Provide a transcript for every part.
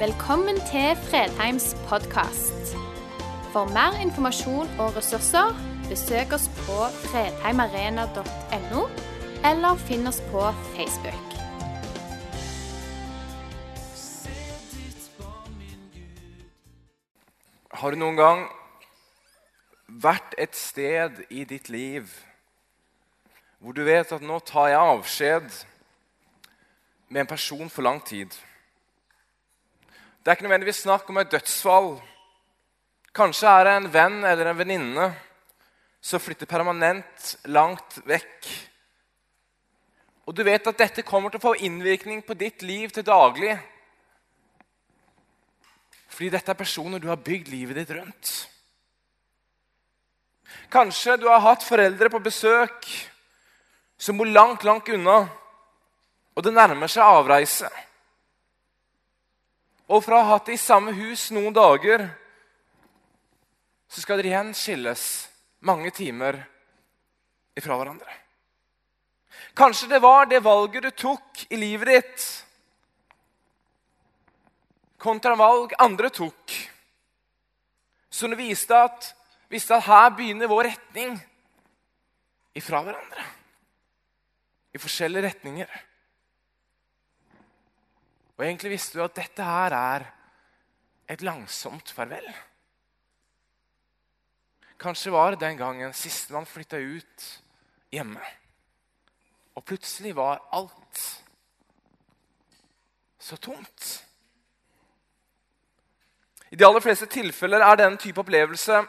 Velkommen til Fredheims podkast. For mer informasjon og ressurser, besøk oss på fredheimarena.no, eller finn oss på Facebook. Har du noen gang vært et sted i ditt liv hvor du vet at nå tar jeg avskjed med en person for lang tid? Det er ikke nødvendigvis snakk om et dødsfall. Kanskje er det en venn eller en venninne som flytter permanent langt vekk. Og du vet at dette kommer til å få innvirkning på ditt liv til daglig. Fordi dette er personer du har bygd livet ditt rundt. Kanskje du har hatt foreldre på besøk som bor langt, langt unna, og det nærmer seg avreise. Og fra å ha hatt det i samme hus noen dager, så skal dere igjen skilles mange timer ifra hverandre. Kanskje det var det valget du tok i livet ditt, kontra valg andre tok, som viste at, viste at her begynner vår retning ifra hverandre. I forskjellige retninger. Og egentlig visste du at dette her er et langsomt farvel. Kanskje var det den gangen sistemann flytta ut hjemme. Og plutselig var alt så tomt. I de aller fleste tilfeller er denne type opplevelse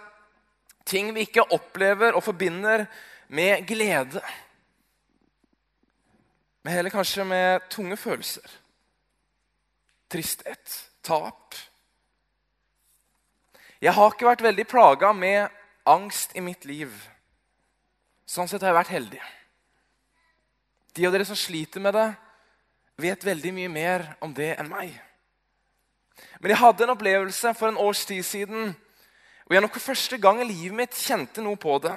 ting vi ikke opplever og forbinder med glede. Men heller kanskje med tunge følelser tristhet, tap. Jeg har ikke vært veldig plaga med angst i mitt liv. Sånn sett har jeg vært heldig. De av dere som sliter med det, vet veldig mye mer om det enn meg. Men jeg hadde en opplevelse for en års tid siden hvor jeg nok for første gang i livet mitt kjente noe på det.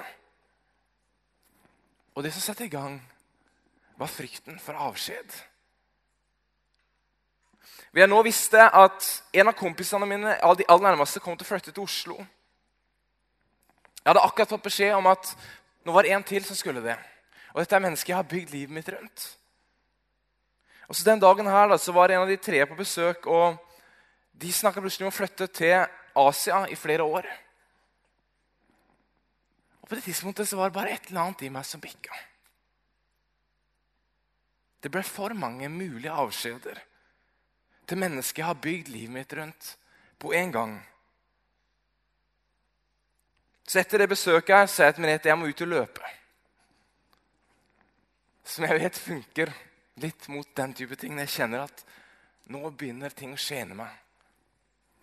Og det som satte i gang, var frykten for avskjed. Vi har nå visste at en av kompisene mine av de aller nærmeste kom til å flytte til Oslo. Jeg hadde akkurat fått beskjed om at nå var det en til som skulle det. Og dette er mennesket jeg har bygd livet mitt rundt. Og så Den dagen her da, så var en av de tre på besøk, og de snakka plutselig om å flytte til Asia i flere år. Og På det tidspunktet så var det bare et eller annet i meg som bikka. Det ble for mange mulige avskjeder til mennesket jeg har bygd livet mitt rundt på en gang. Så etter det besøket her, sa jeg til Merete jeg må ut og løpe. Som jeg vet funker litt mot den type ting. Jeg kjenner at nå begynner ting å skje inni meg.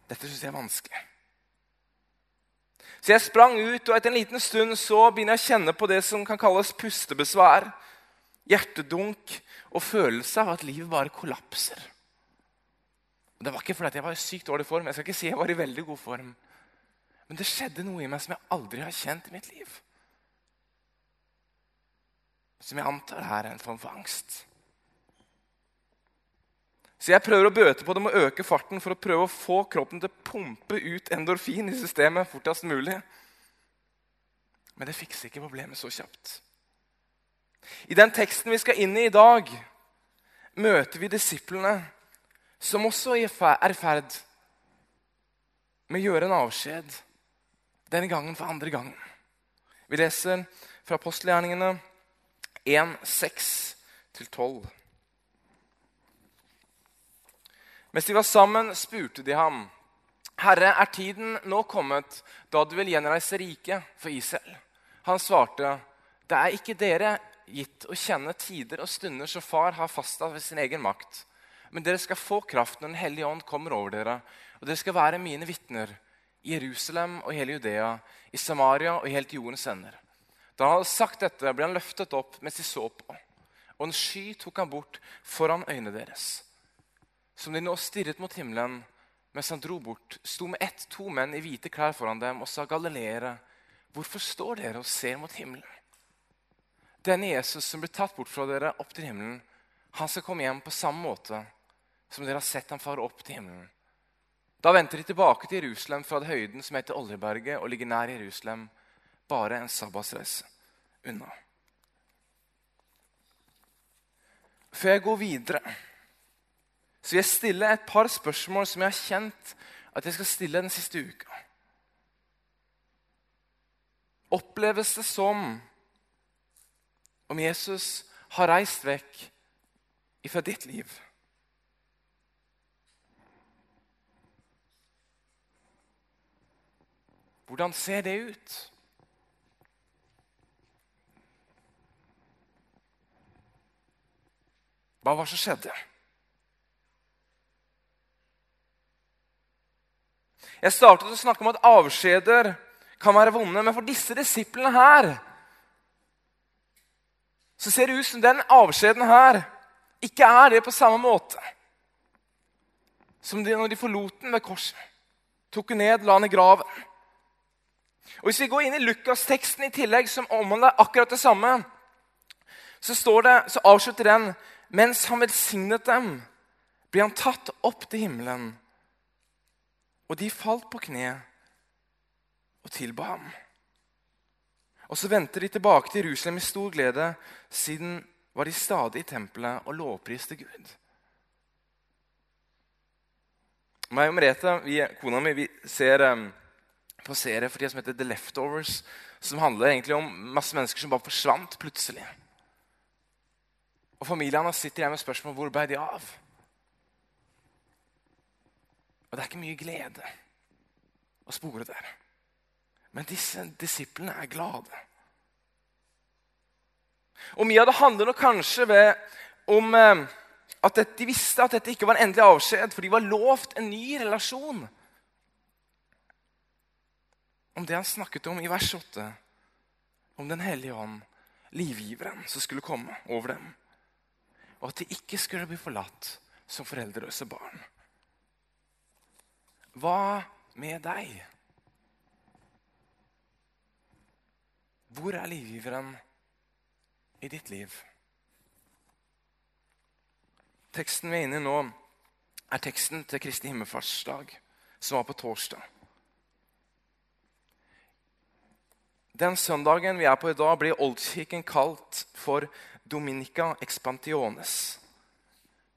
Dette syns jeg er vanskelig. Så jeg sprang ut, og etter en liten stund så begynner jeg å kjenne på det som kan kalles pustebesvær, hjertedunk og følelse av at livet bare kollapser. Og Det var ikke fordi jeg var i sykt dårlig form. Jeg skal ikke si jeg var i veldig god form. Men det skjedde noe i meg som jeg aldri har kjent i mitt liv. Som jeg antar er en form for angst. Så jeg prøver å bøte på det med å øke farten for å prøve å få kroppen til å pumpe ut endorfin i systemet fortest mulig. Men det fikser ikke problemet så kjapt. I den teksten vi skal inn i i dag, møter vi disiplene som også er i ferd med å gjøre en avskjed, denne gangen for andre gangen. Vi leser fra apostelgjerningene 1, 6-12. Mens de var sammen, spurte de ham, 'Herre, er tiden nå kommet da du vil gjenreise riket for Israel?' Han svarte, 'Det er ikke dere gitt å kjenne tider og stunder som far har fastsatt ved sin egen makt.' Men dere skal få kraft når Den hellige ånd kommer over dere. Og dere skal være mine vitner i Jerusalem og hele Judea, i Samaria og helt jordens ender. Da han hadde sagt dette, ble han løftet opp mens de så på. Og en sky tok han bort foran øynene deres. Som de nå stirret mot himmelen mens han dro bort, sto med ett to menn i hvite klær foran dem og sa, 'Galileere, hvorfor står dere og ser mot himmelen?' Denne Jesus som ble tatt bort fra dere opp til himmelen, han skal komme hjem på samme måte som dere har sett ham fare opp til himmelen. Da vendte de tilbake til Jerusalem fra høyden som heter Oljeberget og ligger nær Jerusalem, bare en sabbatsreise unna. Før jeg går videre, så vil jeg stille et par spørsmål som jeg har kjent at jeg skal stille den siste uka. Oppleves det som om Jesus har reist vekk ifra ditt liv? Hvordan ser det ut? Hva var det som skjedde? Jeg startet å snakke om at avskjeder kan være vonde, men for disse disiplene her så ser det ut som den avskjeden her ikke er det på samme måte som de, når de forlot den ved korset. Tok den ned, la den i graven. Og Hvis vi går inn i Lukas-teksten i tillegg, som omhandler akkurat det samme, så, det, så avslutter den mens han velsignet dem, ble han tatt opp til himmelen. Og de falt på kne og tilba ham. Og så vendte de tilbake til Jerusalem i stor glede, siden var de stadig i tempelet og lovpriste Gud. Meg og Merete, vi, kona mi, vi ser um, på serie for tida som heter The Leftovers, som handler egentlig om masse mennesker som bare forsvant plutselig. Og familiene sitter igjen med spørsmål hvor ble de av? Og det er ikke mye glede å spore der. Men disse disiplene er glade. Og Mye av det handler nok kanskje om eh, at de visste at dette ikke var en endelig avskjed, for de var lovt en ny relasjon. Om det han snakket om i vers 8, om Den hellige ånd, livgiveren som skulle komme over dem og at de ikke skulle bli forlatt som foreldreløse barn. Hva med deg? Hvor er livgiveren i ditt liv? Teksten vi er inne i nå, er teksten til Kristi himmelfartsdag, som var på torsdag. Den søndagen vi er på i dag, blir Oldkirken kalt for Dominica Expantiones,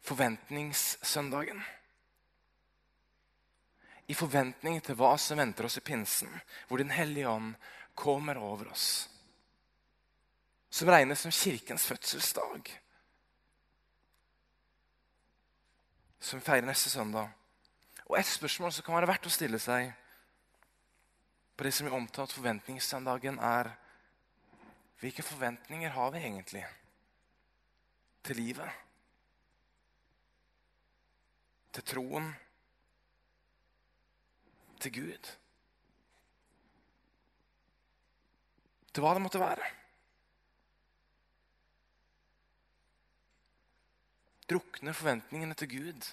forventningssøndagen. I forventning til hva som venter oss i pinsen, hvor Den hellige ånd kommer over oss. Som regnes som kirkens fødselsdag. Som vi feirer neste søndag. Og Et spørsmål som kan være verdt å stille seg på det som er omtalt forventningssøndagen, er hvilke forventninger har vi egentlig? til livet. Til troen. Til Gud. Til hva det måtte være. Drukner forventningene til Gud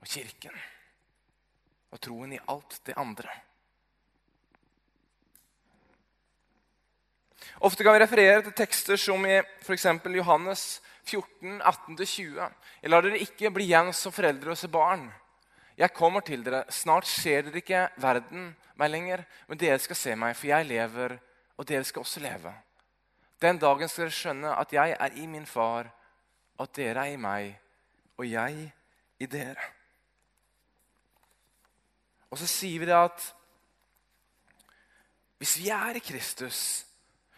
og Kirken og troen i alt det andre. Ofte kan vi referere til tekster som i f.eks. Johannes 14, 18-20. Jeg lar dere ikke bli igjen som foreldreløse barn. Jeg kommer til dere. Snart ser dere ikke verden meg lenger, men dere skal se meg, for jeg lever, og dere skal også leve. Den dagen skal dere skjønne at jeg er i min far, at dere er i meg, og jeg i dere. Og så sier vi det at hvis vi er i Kristus,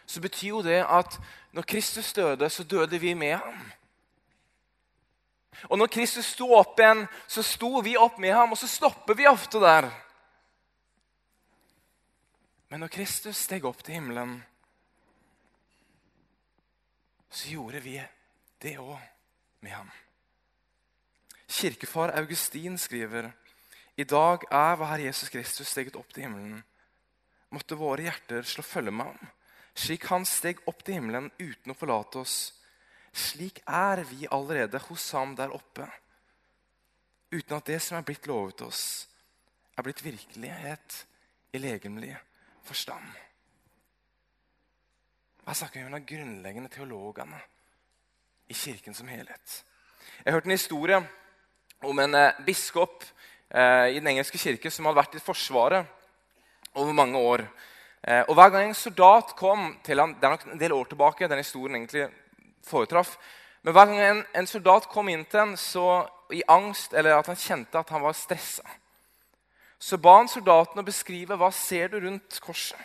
så betyr jo det at når Kristus døde, så døde vi med ham. Og når Kristus sto opp igjen, så sto vi opp med ham, og så stopper vi ofte der. Men når Kristus steg opp til himmelen, så gjorde vi det òg med ham. Kirkefar Augustin skriver i dag er vår Herre Jesus Kristus steget opp til himmelen. Måtte våre hjerter slå følge med ham slik han steg opp til himmelen uten å forlate oss. Slik er vi allerede hos ham der oppe, uten at det som er blitt lovet oss, er blitt virkelighet i legemlig forstand. Her snakker vi om de grunnleggende teologene i kirken som helhet. Jeg hørte en historie om en eh, biskop i den engelske kirke som hadde vært i Forsvaret over mange år. Eh, og Hver gang en soldat kom til han, Det er nok en del år tilbake den historien egentlig foretraff, men hver gang en, en soldat kom inn til ham i angst eller at han kjente at han var stressa, så ba han soldaten å beskrive hva ser du rundt korset.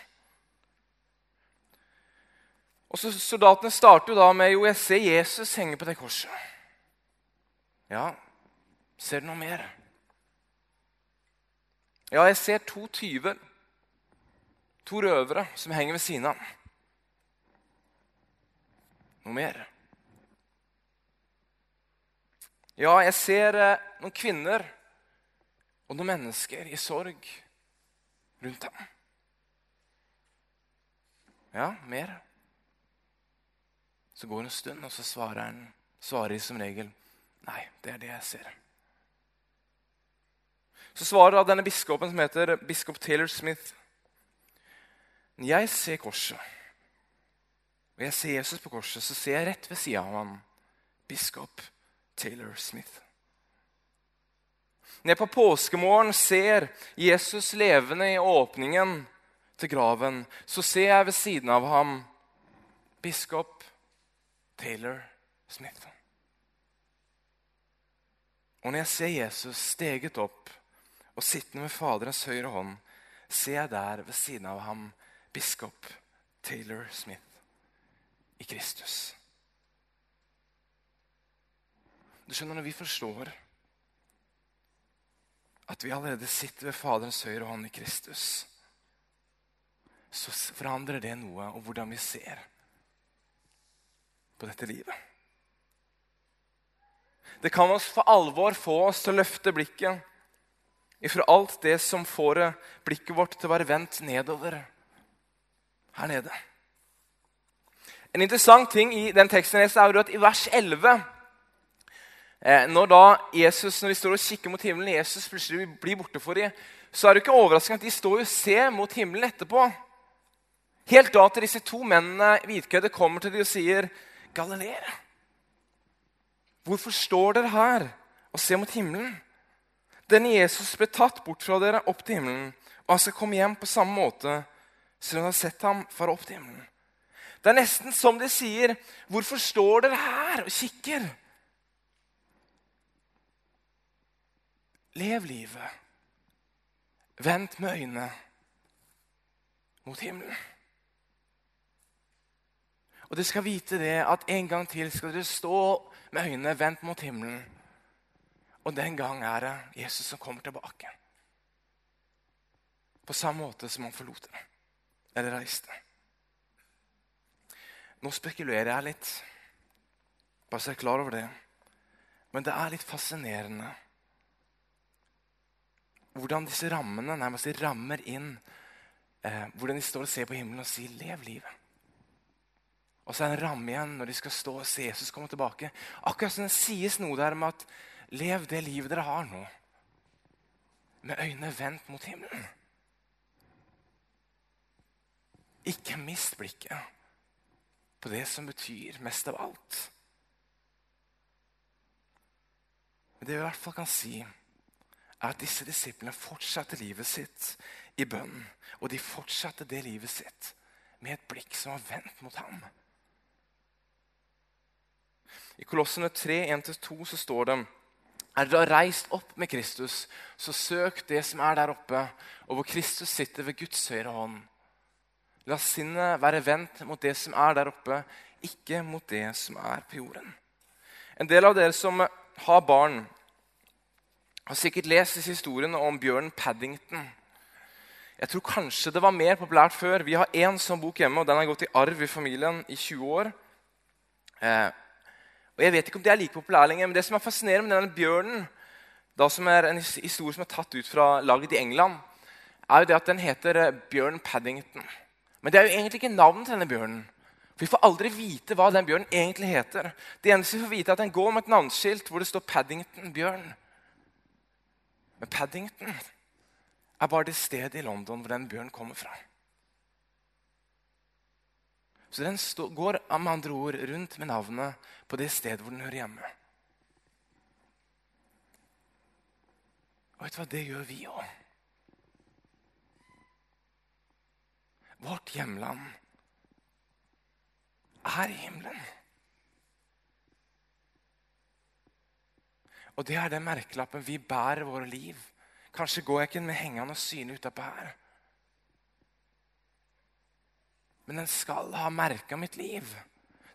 Og så Soldatene starter jo da med jo, jeg ser Jesus henge på det korset. Ja, ser du noe mer? Ja, jeg ser to tyver. To røvere som henger ved siden av. Noe mer? Ja, jeg ser eh, noen kvinner og noen mennesker i sorg rundt ham. Ja, mer? Så går det en stund, og så svarer han svarer som regel nei, det er det jeg ser. Så svarer denne biskopen, som heter biskop Taylor Smith jeg ser korset, og jeg ser Jesus på korset, så ser jeg rett ved sida av ham biskop Taylor Smith. Når jeg på påskemorgen ser Jesus levende i åpningen til graven, så ser jeg ved siden av ham biskop Taylor Smith. Og når jeg ser Jesus steget opp og sittende ved Faderens høyre hånd, ser jeg der ved siden av ham biskop Taylor Smith i Kristus. Du skjønner, Når vi forstår at vi allerede sitter ved Faderens høyre hånd i Kristus, så forandrer det noe om hvordan vi ser på dette livet. Det kan for alvor få oss til å løfte blikket ifra alt det som får blikket vårt til å være vendt nedover her nede. En interessant ting i den teksten er at i vers 11 eh, Når da Jesus, når de står og kikker mot himmelen, Jesus plutselig blir borte for dem, så er det ikke overraskende at de står og ser mot himmelen etterpå. Helt da til disse to mennene hvitkledde kommer til dem og sier Galilea. Hvorfor står dere her og ser mot himmelen? Denne Jesus ble tatt bort fra dere opp til himmelen, og han skal komme hjem på samme måte som dere har sett ham fare opp til himmelen. Det er nesten som de sier, 'Hvorfor står dere her og kikker?' Lev livet. Vent med øynene mot himmelen. Og dere skal vite det at en gang til skal dere stå med øynene vendt mot himmelen. Og den gang er det Jesus som kommer tilbake. På samme måte som han forlot det, eller reiste. Nå spekulerer jeg litt, bare så jeg er klar over det. Men det er litt fascinerende hvordan disse rammene nærmest rammer inn eh, hvordan de står og ser på himmelen og sier 'lev livet'. Og så er det en ramme igjen når de skal stå og se Jesus komme tilbake. Akkurat som det sies noe der med at lev det livet dere har nå, med øynene vendt mot himmelen. Ikke mist blikket på det som betyr mest av alt. Men det vi i hvert fall kan si, er at disse disiplene fortsatte livet sitt i bønn. Og de fortsatte det livet sitt med et blikk som var vendt mot ham. I Kolossene 3, 1-2 så står det er dere reist opp med Kristus, så søk det som er der oppe, og hvor Kristus sitter ved Guds høyre hånd. La sinnet være vendt mot det som er der oppe, ikke mot det som er på jorden. En del av dere som har barn, har sikkert lest disse historiene om bjørnen Paddington. Jeg tror kanskje det var mer populært før. Vi har én sånn bok hjemme, og den har gått i arv i familien i 20 år. Eh, og Jeg vet ikke om det er like populær lenger, men det som er fascinerende med denne bjørnen, da som er en historie som er tatt ut fra laget i England, er jo det at den heter eh, Bjørn Paddington. Men det er jo egentlig ikke navnet til denne bjørnen. For Vi får aldri vite hva den bjørnen egentlig heter. Det eneste vi får vite er at Den går med et navneskilt hvor det står Paddington Bjørn. Men Paddington er bare det stedet i London hvor den bjørnen kommer fra. Så den går med andre ord rundt med navnet på det stedet hvor den hører hjemme. Og vet du hva, det gjør vi òg. Vårt hjemland er i himmelen. Og det er den merkelappen vi bærer våre liv. Kanskje går jeg ikke med hengende syne utapå her. Men den skal ha merka mitt liv.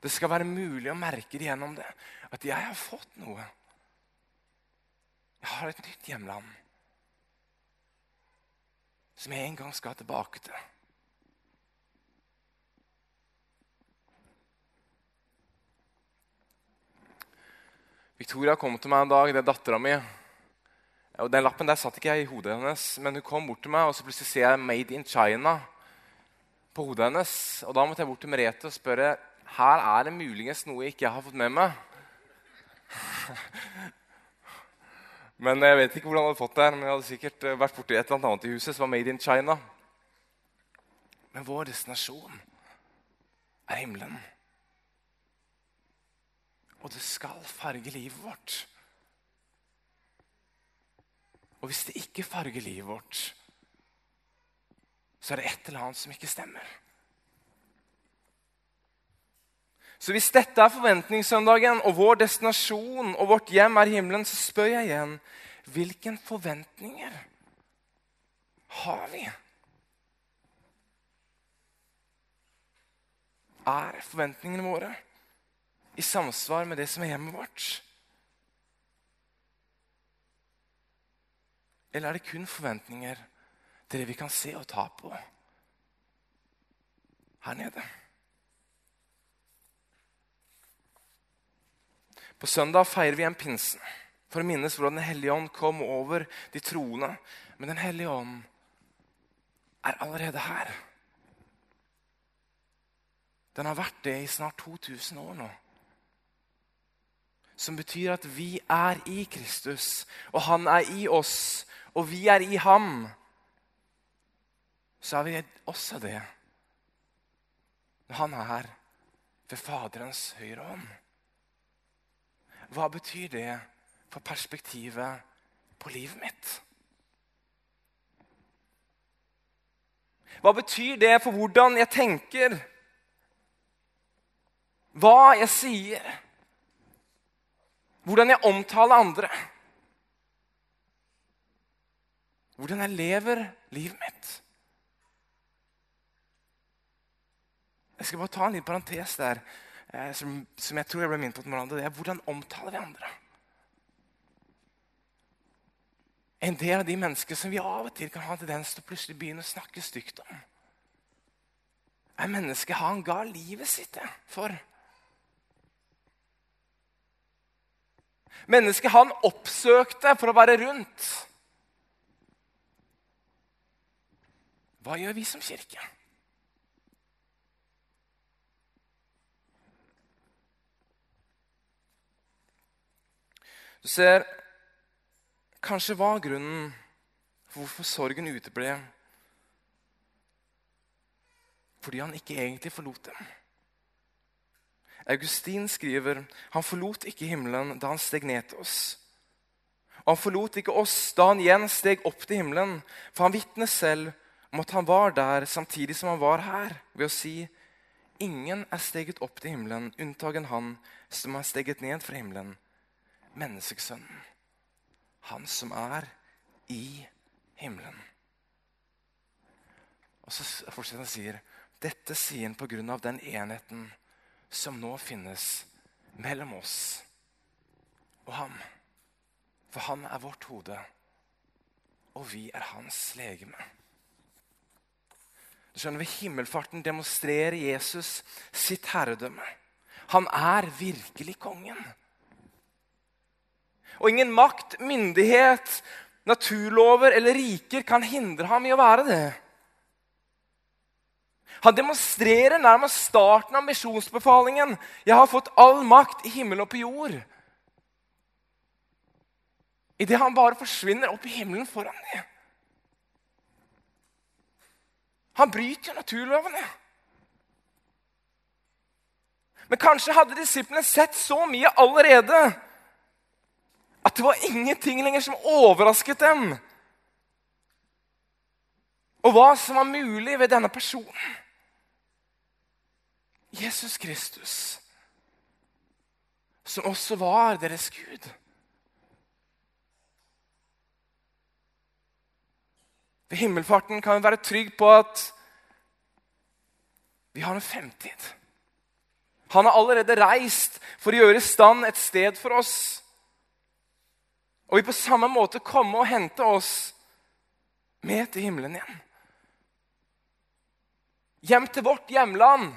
Det skal være mulig å merke det gjennom det. At jeg har fått noe. Jeg har et nytt hjemland som jeg en gang skal tilbake til. Victoria kom til meg en dag, det er dattera mi. Den lappen der satt ikke jeg i hodet hennes, men hun kom bort til meg, og så plutselig ser jeg 'Made in China' på hodet hennes. Og Da måtte jeg bort til Merete og spørre her er det muligens noe jeg ikke har fått med meg. Men Jeg vet ikke hvordan jeg hadde fått det her, men jeg hadde sikkert eh, vært borti et eller annet i huset som var 'Made in China'. Men vår destinasjon er himmelen. Og det skal farge livet vårt. Og hvis det ikke farger livet vårt, så er det et eller annet som ikke stemmer. Så hvis dette er forventningssøndagen, og vår destinasjon og vårt hjem er himmelen, så spør jeg igjen hvilke forventninger har vi? Er forventningene våre i samsvar med det som er hjemmet vårt? Eller er det kun forventninger til det vi kan se og ta på her nede? På søndag feirer vi en pinsen for å minnes hvordan Den hellige ånd kom over de troende. Men Den hellige ånd er allerede her. Den har vært det i snart 2000 år nå. Som betyr at vi er i Kristus, og han er i oss, og vi er i ham. Så er vi også det når han er her ved Faderens høyre hånd. Hva betyr det for perspektivet på livet mitt? Hva betyr det for hvordan jeg tenker? Hva jeg sier? Hvordan jeg omtaler andre? Hvordan jeg lever livet mitt? Jeg skal bare ta en liten parentes der. Eh, som, som, jeg tror jeg ble minnet på det er hvordan omtaler vi andre. En del av de mennesker som vi av og til kan ha en tendens til å plutselig begynne å snakke stygt om, er mennesker han ga livet sitt for. Mennesket han oppsøkte for å være rundt. Hva gjør vi som kirke? Du ser, kanskje var grunnen for hvorfor sorgen uteble, fordi han ikke egentlig forlot dem. Augustin skriver han forlot ikke himmelen da han steg ned til oss. Og han forlot ikke oss da han igjen steg opp til himmelen, for han vitner selv om at han var der samtidig som han var her, ved å si ingen er steget opp til himmelen, unntagen han som er steget ned fra himmelen, menneskesønnen. Han som er i himmelen. Og så fortsetter han og sier dette sier han pga. den enheten som nå finnes mellom oss og ham. For han er vårt hode, og vi er hans legeme. Du skjønner, Ved himmelfarten demonstrerer Jesus sitt herredømme. Han er virkelig kongen. Og ingen makt, myndighet, naturlover eller riker kan hindre ham i å være det. Han demonstrerer nærmest starten av misjonsbefalingen. 'Jeg har fått all makt i himmel og på jord.' Idet han bare forsvinner opp i himmelen foran dem. Han bryter naturlovene. Men kanskje hadde disiplene sett så mye allerede at det var ingenting lenger som overrasket dem. Og hva som var mulig ved denne personen. Jesus Kristus, som også var deres Gud. Ved himmelfarten kan vi være trygg på at vi har en fremtid. Han har allerede reist for å gjøre i stand et sted for oss. Og vi på samme måte komme og hente oss med til himmelen igjen. Hjem til vårt hjemland.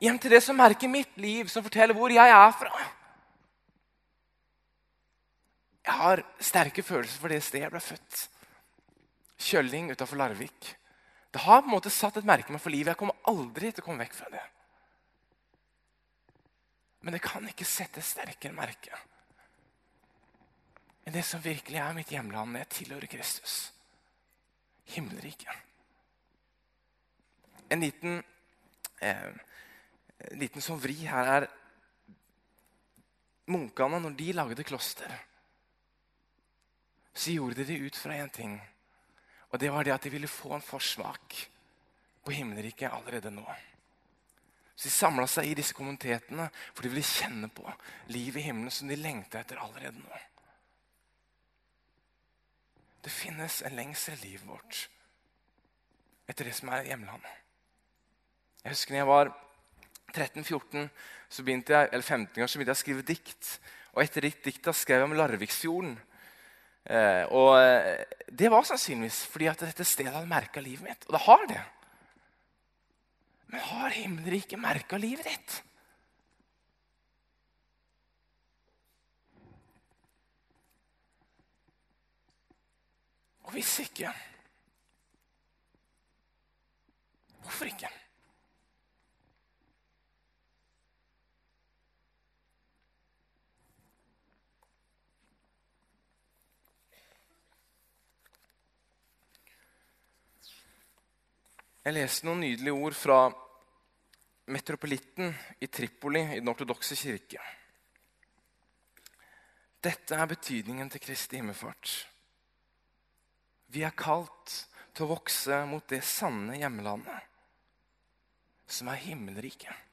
Hjem til det som merker mitt liv, som forteller hvor jeg er fra. Jeg har sterke følelser for det stedet jeg ble født. Kjølling utafor Larvik. Det har på en måte satt et merke meg for livet. Jeg kommer aldri til å komme vekk fra det. Men det kan ikke sette sterkere merke enn det som virkelig er mitt hjemland jeg tilhører Kristus. Himmelriket. En liten, eh, liten sånn vri her er Munkene, når de lagde kloster, så gjorde de det ut fra én ting. Og det var det at de ville få en forsmak på himmelriket allerede nå. Så De samla seg i disse kommunitetene for de ville kjenne på livet i himmelen som de lengta etter allerede nå. Det finnes en lengsel i livet vårt etter det som er hjemlandet. Jeg husker når jeg var 13-14, så begynte jeg, eller 15 år, så begynte jeg å skrive dikt. Og etter ditt dikt skrev jeg om Larviksfjorden. Eh, og eh, det var sannsynligvis fordi at dette stedet hadde merka livet mitt. Og det har det. Men har himmelriket merka livet ditt? Og hvis ikke Hvorfor ikke? Jeg leste noen nydelige ord fra metropolitten i Tripoli i Den ortodokse kirke. Dette er betydningen til Kristi himmelfart. Vi er kalt til å vokse mot det sanne hjemlandet, som er himmelriket.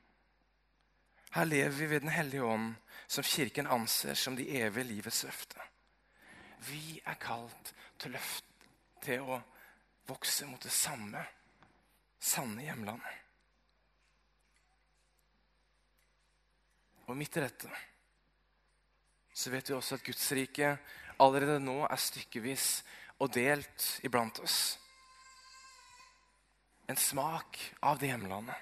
Her lever vi ved Den hellige ånd, som Kirken anser som de evige livets løfte. Vi er kalt til, løft, til å vokse mot det samme sanne hjemlandet. Og midt i dette så vet vi også at Guds rike allerede nå er stykkevis og delt iblant oss. En smak av det hjemlandet.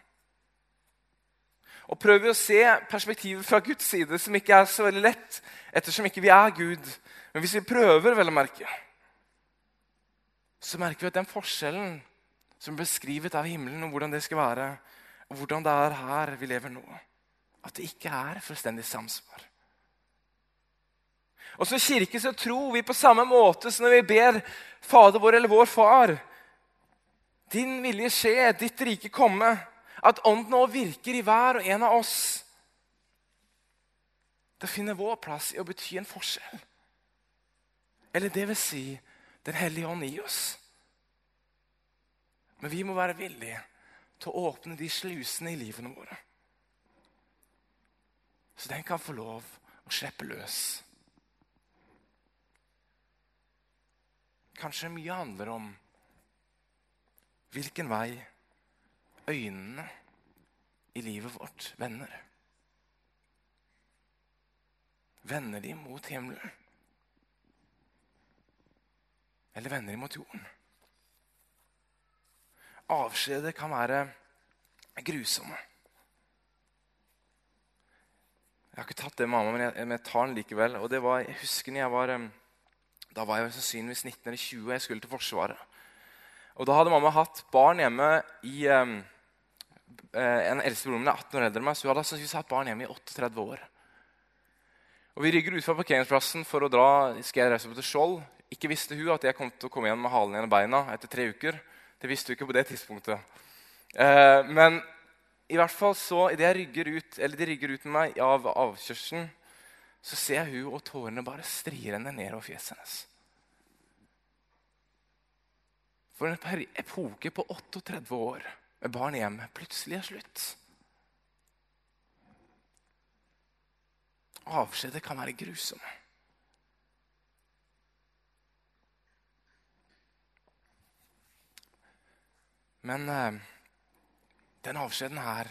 Og prøver vi å se perspektivet fra Guds side, som ikke er så veldig lett, ettersom ikke vi er Gud. Men hvis vi prøver, vel å merke, så merker vi at den forskjellen som er beskrivet av himmelen, og hvordan det skal være, og hvordan det er her vi lever nå. At det ikke er fullstendig samsvar. Og Som kirke så tror vi på samme måte som når vi ber Fader vår eller vår Far Din vilje skje, ditt rike komme. At Ånden nå virker i hver og en av oss. Det finner vår plass i å bety en forskjell. Eller det vil si Den hellige ånd i oss. Men vi må være villige til å åpne de slusene i livene våre. Så den kan få lov å slippe løs. Kanskje mye handler om hvilken vei øynene i livet vårt vender. Vender de mot himmelen? Eller vender de mot jorden? avskjeder kan være grusomme. Jeg har ikke tatt det med mamma, men jeg, jeg tar den likevel. Og det var, jeg husker når jeg var, Da var jeg sannsynligvis 19 eller 20 og jeg skulle til Forsvaret. Og Da hadde mamma hatt barn hjemme i um, En eldste broren min er 18 år eldre enn meg, så hun hadde sannsynligvis hatt barn hjemme i 38 år. Og Vi rygger ut fra parkeringsplassen for å dra skal jeg reise på til Skjold. Ikke visste hun at jeg kom til å komme igjen med halen gjennom beina etter tre uker. Det visste hun ikke på det tidspunktet. Eh, men i hvert fall så, idet jeg rygger ut, eller de rygger ut med meg av avkjørselen, så ser jeg hun og tårene bare strir henne nedover fjeset hennes. For en epoke på 38 år med barn hjemme plutselig er slutt. Avskjedet kan være grusomt. Men eh, den avskjeden her,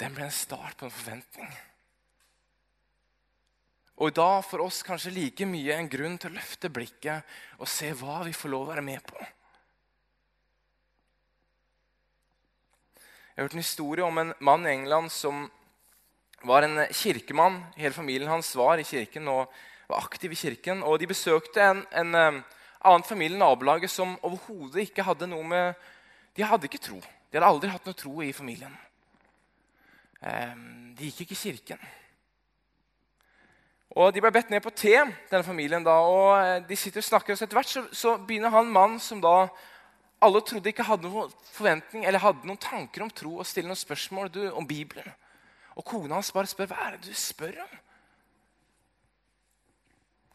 den ble en start på en forventning. Og i dag for oss kanskje like mye en grunn til å løfte blikket og se hva vi får lov å være med på. Jeg har hørt en historie om en mann i England som var en kirkemann. Hele familien hans var i kirken og var aktiv i kirken. Og de besøkte en, en eh, annen familie i nabolaget som overhodet ikke hadde noe med De hadde ikke tro. De hadde aldri hatt noe tro i familien. Eh, de gikk ikke i kirken. Og De ble bedt ned på te, denne familien. da, og eh, de sitter og snakker, og Etter hvert så, så begynner han mann som da alle trodde ikke hadde noen forventning eller hadde noen tanker om tro, og stille noen spørsmål du, om Bibelen. Og kona hans bare spør hva er det du spør om.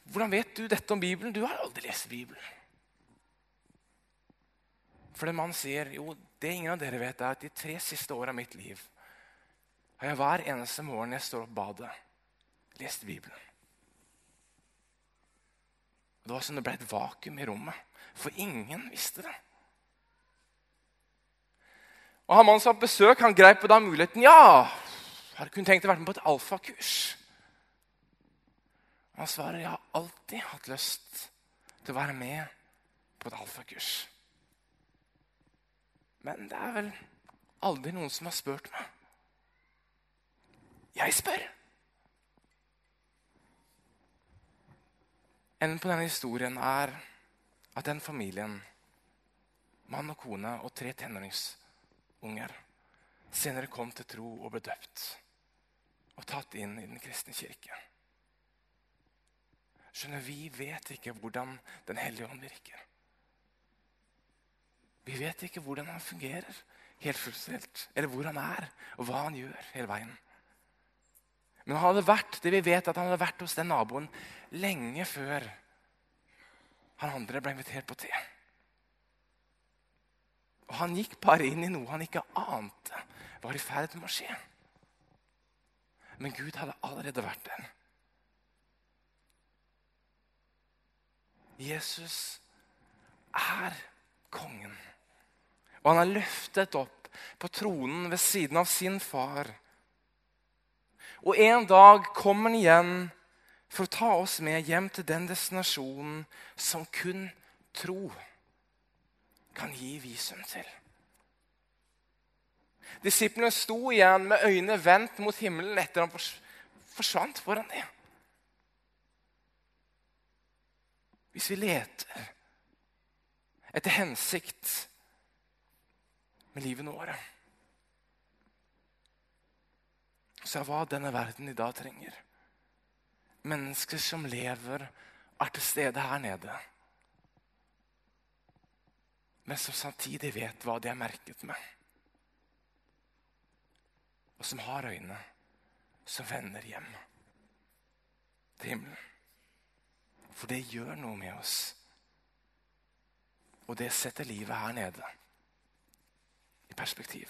Hvordan vet du dette om Bibelen? Du har aldri lest Bibelen. For det mannen sier, jo, det ingen av dere vet, er at de tre siste åra av mitt liv har jeg hver eneste morgen jeg står opp badet, lest Bibelen. Det var som det ble et vakuum i rommet, for ingen visste det. Og Han mannen som hadde besøk, han greip på da muligheten. Ja, hadde kun tenkt å være med på et alfakurs. Han svarer jeg har alltid hatt lyst til å være med på et alfakurs. Men det er vel aldri noen som har spurt meg. Jeg spør. Enden på denne historien er at den familien, mann og kone og tre tenåringsunger, senere kom til tro og ble døpt og tatt inn i Den kristne kirke. Skjønner, Vi vet ikke hvordan Den hellige ånd virker. Vi vet ikke hvordan han fungerer helt fullstendig, eller hvor han er, og hva han gjør hele veien. Men han hadde vært det vi vet at han hadde vært hos den naboen lenge før han andre ble invitert på te. Og Han gikk bare inn i noe han ikke ante var i ferd med å skje. Men Gud hadde allerede vært der. Jesus er kongen. Og han er løftet opp på tronen ved siden av sin far. Og en dag kommer han igjen for å ta oss med hjem til den destinasjonen som kun tro kan gi visum til. Disiplene sto igjen med øynene vendt mot himmelen etter han forsvant foran dem. Hvis vi leter etter hensikt med livet våre så er hva denne verden i dag trenger. Mennesker som lever, er til stede her nede. Men som samtidig vet hva de er merket med. Og som har øyne som vender hjem til himmelen. For det gjør noe med oss. Og det setter livet her nede i perspektiv.